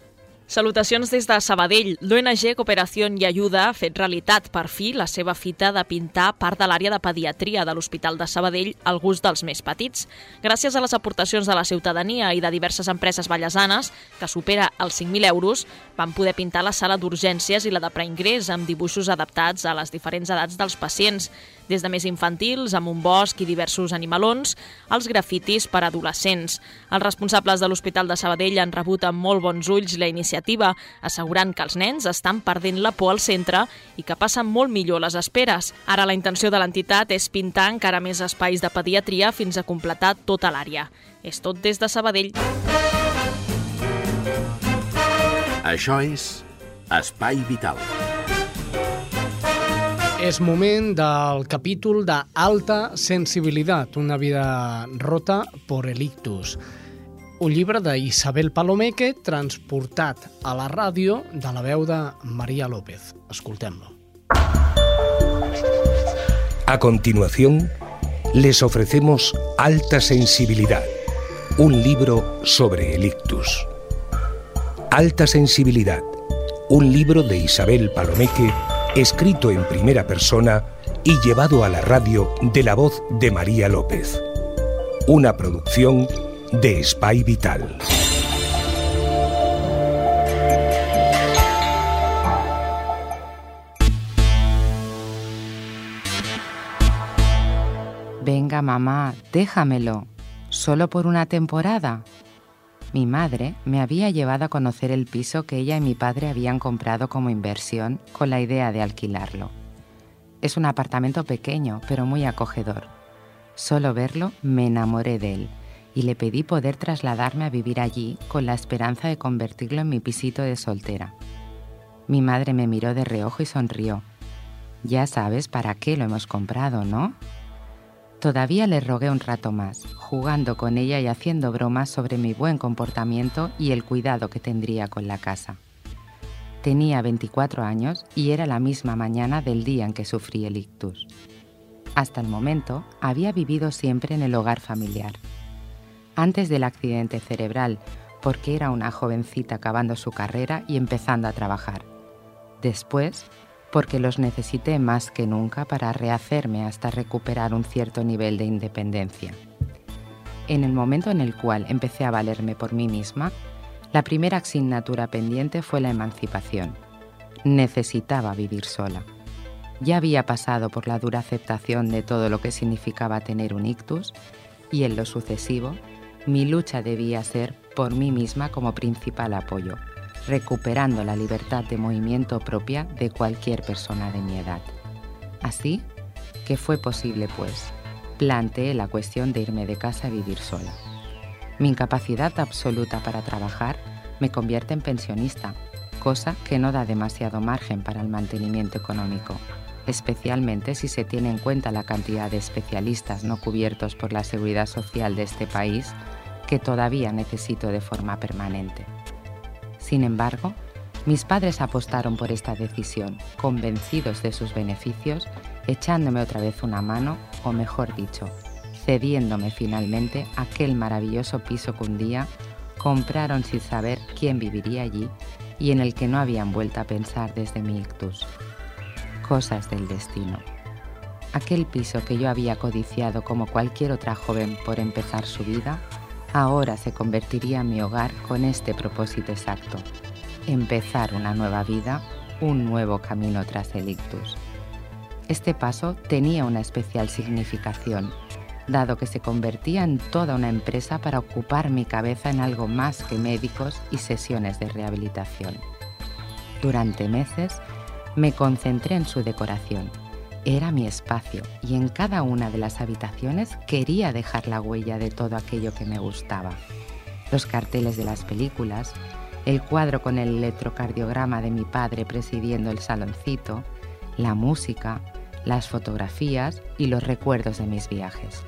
Salutacions des de Sabadell. L'ONG Cooperació i Ajuda ha fet realitat per fi la seva fita de pintar part de l'àrea de pediatria de l'Hospital de Sabadell al gust dels més petits. Gràcies a les aportacions de la ciutadania i de diverses empreses ballesanes, que supera els 5.000 euros, van poder pintar la sala d'urgències i la de preingrés amb dibuixos adaptats a les diferents edats dels pacients, des de més infantils, amb un bosc i diversos animalons, als grafitis per adolescents. Els responsables de l'Hospital de Sabadell han rebut amb molt bons ulls la iniciativa, assegurant que els nens estan perdent la por al centre i que passen molt millor les esperes. Ara la intenció de l'entitat és pintar encara més espais de pediatria fins a completar tota l'àrea. És tot des de Sabadell. Això és Espai Vital. És moment del capítol de Alta Sensibilitat, una vida rota por el ictus. Un llibre d'Isabel Palomeque transportat a la ràdio de la veu de María López. Escoltem-lo. A continuación, les ofrecemos Alta Sensibilidad, un libro sobre el ictus. Alta Sensibilidad, un libro de Isabel Palomeque escrito en primera persona y llevado a la radio de la voz de María López. Una producción de Spy Vital. Venga, mamá, déjamelo. ¿Solo por una temporada? Mi madre me había llevado a conocer el piso que ella y mi padre habían comprado como inversión con la idea de alquilarlo. Es un apartamento pequeño, pero muy acogedor. Solo verlo me enamoré de él y le pedí poder trasladarme a vivir allí con la esperanza de convertirlo en mi pisito de soltera. Mi madre me miró de reojo y sonrió. Ya sabes para qué lo hemos comprado, ¿no? Todavía le rogué un rato más, jugando con ella y haciendo bromas sobre mi buen comportamiento y el cuidado que tendría con la casa. Tenía 24 años y era la misma mañana del día en que sufrí el ictus. Hasta el momento había vivido siempre en el hogar familiar. Antes del accidente cerebral, porque era una jovencita acabando su carrera y empezando a trabajar. Después, porque los necesité más que nunca para rehacerme hasta recuperar un cierto nivel de independencia. En el momento en el cual empecé a valerme por mí misma, la primera asignatura pendiente fue la emancipación. Necesitaba vivir sola. Ya había pasado por la dura aceptación de todo lo que significaba tener un ictus y en lo sucesivo, mi lucha debía ser por mí misma como principal apoyo, recuperando la libertad de movimiento propia de cualquier persona de mi edad. Así que fue posible, pues, planteé la cuestión de irme de casa a vivir sola. Mi incapacidad absoluta para trabajar me convierte en pensionista, cosa que no da demasiado margen para el mantenimiento económico, especialmente si se tiene en cuenta la cantidad de especialistas no cubiertos por la seguridad social de este país que todavía necesito de forma permanente. Sin embargo, mis padres apostaron por esta decisión, convencidos de sus beneficios, echándome otra vez una mano, o mejor dicho, cediéndome finalmente aquel maravilloso piso que un día compraron sin saber quién viviría allí y en el que no habían vuelto a pensar desde mi ictus. Cosas del destino. Aquel piso que yo había codiciado como cualquier otra joven por empezar su vida, ahora se convertiría en mi hogar con este propósito exacto, empezar una nueva vida, un nuevo camino tras el ictus. Este paso tenía una especial significación, dado que se convertía en toda una empresa para ocupar mi cabeza en algo más que médicos y sesiones de rehabilitación. Durante meses me concentré en su decoración. Era mi espacio y en cada una de las habitaciones quería dejar la huella de todo aquello que me gustaba. Los carteles de las películas, el cuadro con el electrocardiograma de mi padre presidiendo el saloncito, la música, las fotografías y los recuerdos de mis viajes.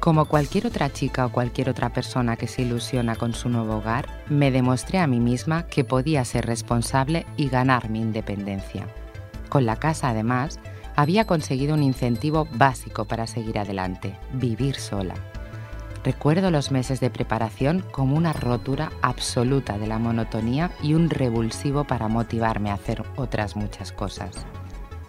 Como cualquier otra chica o cualquier otra persona que se ilusiona con su nuevo hogar, me demostré a mí misma que podía ser responsable y ganar mi independencia. Con la casa, además, había conseguido un incentivo básico para seguir adelante, vivir sola. Recuerdo los meses de preparación como una rotura absoluta de la monotonía y un revulsivo para motivarme a hacer otras muchas cosas.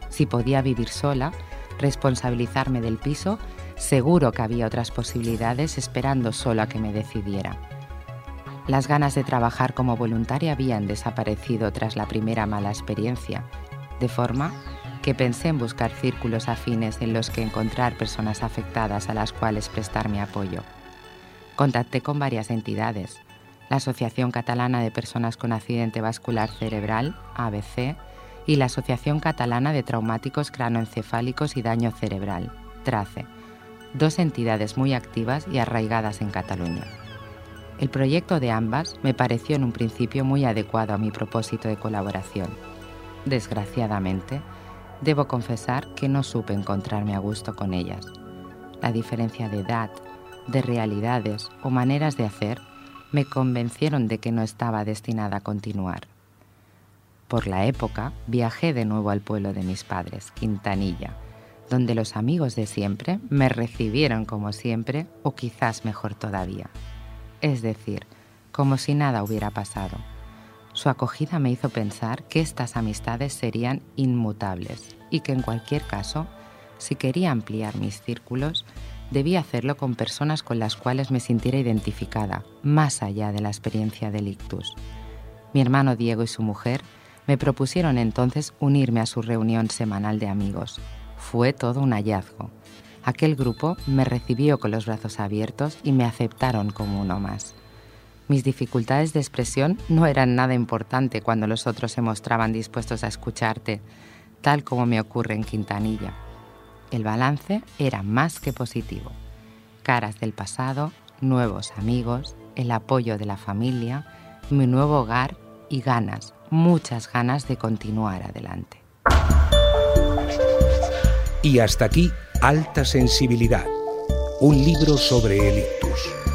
Si podía vivir sola, responsabilizarme del piso, seguro que había otras posibilidades esperando solo a que me decidiera. Las ganas de trabajar como voluntaria habían desaparecido tras la primera mala experiencia, de forma que pensé en buscar círculos afines en los que encontrar personas afectadas a las cuales prestar mi apoyo. Contacté con varias entidades, la Asociación Catalana de Personas con Accidente Vascular Cerebral, ABC, y la Asociación Catalana de Traumáticos Cranoencefálicos y Daño Cerebral, TRACE, dos entidades muy activas y arraigadas en Cataluña. El proyecto de ambas me pareció en un principio muy adecuado a mi propósito de colaboración. Desgraciadamente, debo confesar que no supe encontrarme a gusto con ellas. La diferencia de edad, de realidades o maneras de hacer me convencieron de que no estaba destinada a continuar. Por la época, viajé de nuevo al pueblo de mis padres, Quintanilla, donde los amigos de siempre me recibieron como siempre o quizás mejor todavía. Es decir, como si nada hubiera pasado. Su acogida me hizo pensar que estas amistades serían inmutables y que en cualquier caso, si quería ampliar mis círculos, debía hacerlo con personas con las cuales me sintiera identificada, más allá de la experiencia del ictus. Mi hermano Diego y su mujer me propusieron entonces unirme a su reunión semanal de amigos. Fue todo un hallazgo. Aquel grupo me recibió con los brazos abiertos y me aceptaron como uno más. Mis dificultades de expresión no eran nada importante cuando los otros se mostraban dispuestos a escucharte, tal como me ocurre en Quintanilla. El balance era más que positivo. Caras del pasado, nuevos amigos, el apoyo de la familia, mi nuevo hogar y ganas, muchas ganas de continuar adelante. Y hasta aquí, Alta Sensibilidad, un libro sobre el ictus.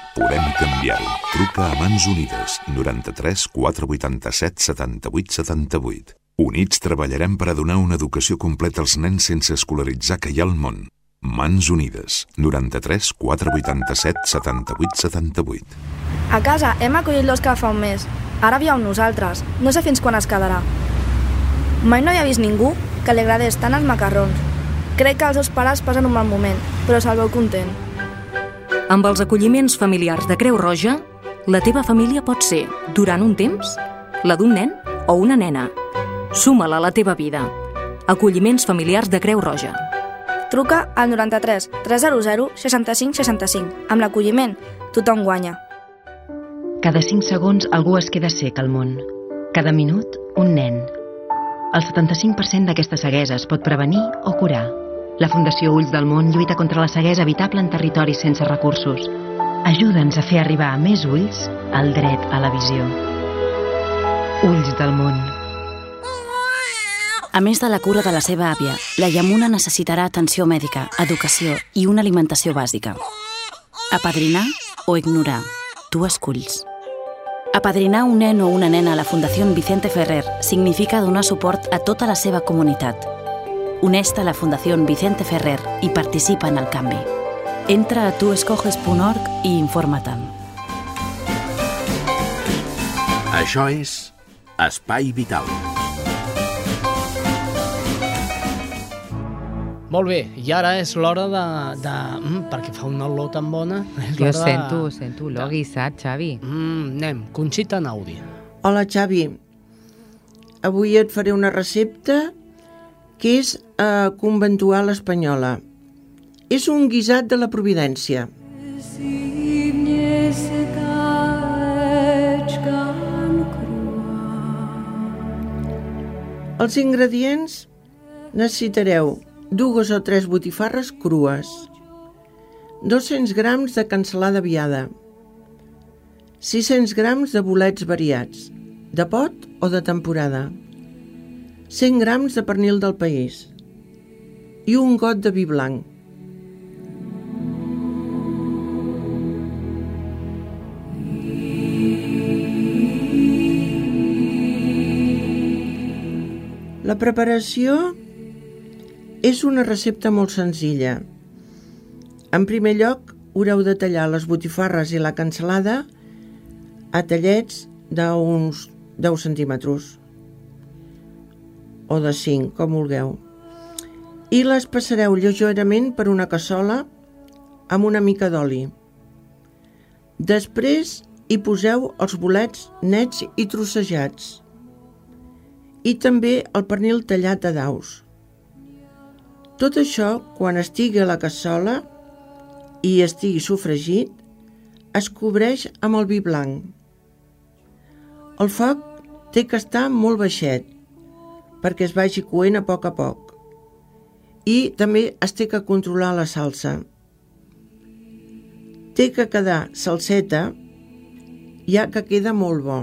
Podem canviar-ho. Truca a Mans Unides 93 487 78 78. Units treballarem per a donar una educació completa als nens sense escolaritzar que hi ha al món. Mans Unides 93 487 78 78. A casa hem acollit l'Òscar fa un mes. Ara viu amb nosaltres. No sé fins quan es quedarà. Mai no havia vist ningú que li agradés tant els macarrons. Crec que els seus pares passen un mal moment, però se'l veu content. Amb els acolliments familiars de Creu Roja, la teva família pot ser, durant un temps, la d'un nen o una nena. Suma-la a la teva vida. Acolliments familiars de Creu Roja. Truca al 93 300 65 65. Amb l'acolliment, tothom guanya. Cada 5 segons algú es queda sec al món. Cada minut, un nen. El 75% d'aquesta ceguesa es pot prevenir o curar. La Fundació Ulls del Món lluita contra la ceguesa evitable en territoris sense recursos. Ajuda'ns a fer arribar a més ulls el dret a la visió. Ulls del Món. A més de la cura de la seva àvia, la Yamuna necessitarà atenció mèdica, educació i una alimentació bàsica. Apadrinar o ignorar. Tu esculls. Apadrinar un nen o una nena a la Fundació Vicente Ferrer significa donar suport a tota la seva comunitat. Uneix-te a la Fundació Vicente Ferrer i participa en el canvi. Entra a tuescoges.org i informa-te'n. Això és Espai Vital. Molt bé, i ara és l'hora de... de mm, perquè fa una olor tan bona. És Jo l'hora de- sento, sento olor guisat, Xavi. Mm, anem, Conxita Naudi. Hola, Xavi. Avui et faré una recepta que és eh, conventual espanyola. És un guisat de la Providència. Els ingredients necessitareu dues o tres botifarres crues, 200 grams de cansalada viada, 600 grams de bolets variats, de pot o de temporada, 100 grams de pernil del país i un got de vi blanc. La preparació és una recepta molt senzilla. En primer lloc, haureu de tallar les botifarres i la cansalada a tallets d'uns 10 centímetres o de 5, com vulgueu. I les passareu lleugerament per una cassola amb una mica d'oli. Després hi poseu els bolets nets i trossejats i també el pernil tallat a daus. Tot això, quan estigui a la cassola i estigui sofregit, es cobreix amb el vi blanc. El foc té que estar molt baixet perquè es vagi coent a poc a poc. I també es té que controlar la salsa. Té que quedar salseta, ja que queda molt bo.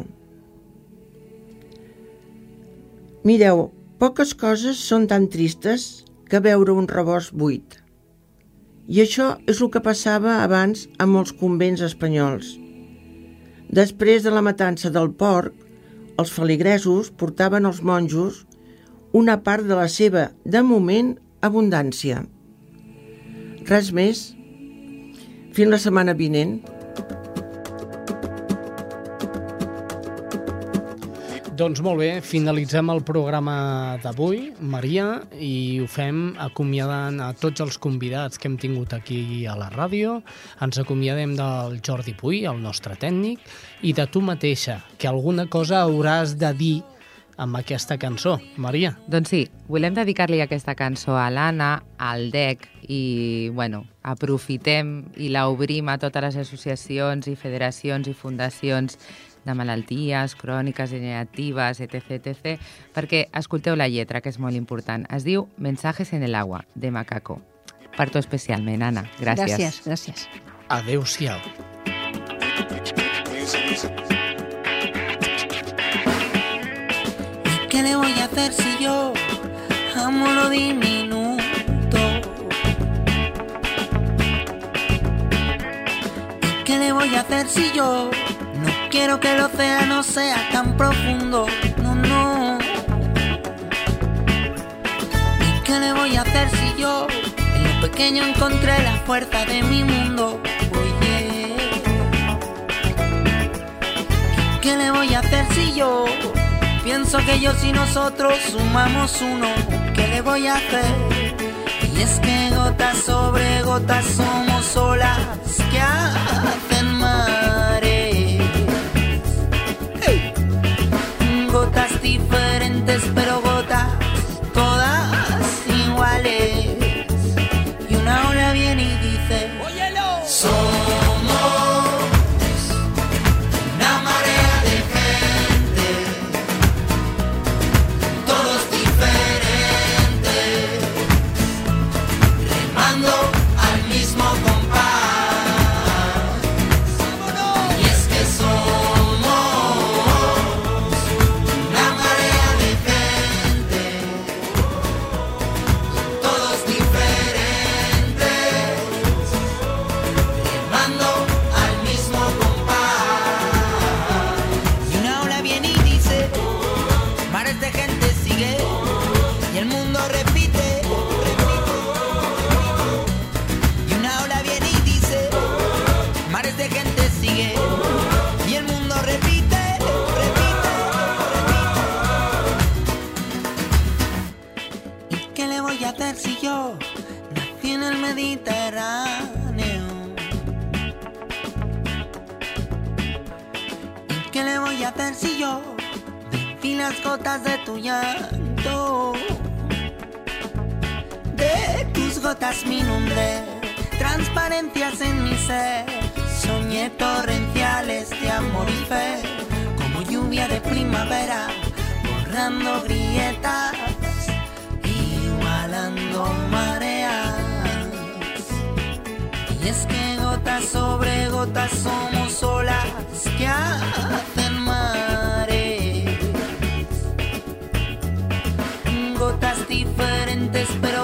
Mireu, poques coses són tan tristes que veure un rebost buit. I això és el que passava abans amb molts convents espanyols. Després de la matança del porc, els feligresos portaven als monjos una part de la seva, de moment, abundància. Res més. Fins la setmana vinent. Doncs molt bé, finalitzem el programa d'avui, Maria, i ho fem acomiadant a tots els convidats que hem tingut aquí a la ràdio. Ens acomiadem del Jordi Puy, el nostre tècnic, i de tu mateixa, que alguna cosa hauràs de dir amb aquesta cançó. Maria. Doncs sí, volem dedicar-li aquesta cançó a l'Anna, al DEC, i, bueno, aprofitem i la obrim a totes les associacions i federacions i fundacions de malalties cròniques, degeneratives, etc, etc, perquè escolteu la lletra, que és molt important. Es diu Mensajes en el agua, de Macaco. Per tu especialment, Anna. Gràcies. Gràcies, gràcies. Adéu-siau. ¿Qué le voy a hacer si yo amo lo diminuto? ¿Y qué le voy a hacer si yo no quiero que el océano sea tan profundo? No, no. ¿Y qué le voy a hacer si yo en lo pequeño encontré la fuerza de mi mundo? Oye. ¿Y qué le voy a hacer si yo pienso que yo si nosotros sumamos uno, ¿qué le voy a hacer? Y es que gotas sobre gotas somos olas que hacen más. y las gotas de tu llanto. De tus gotas mi nombre, transparencias en mi ser. Soñé torrenciales de amor y fe, como lluvia de primavera, borrando grietas, igualando mareas. Y es que gotas sobre gotas somos olas que hacen mal. diferentes, pero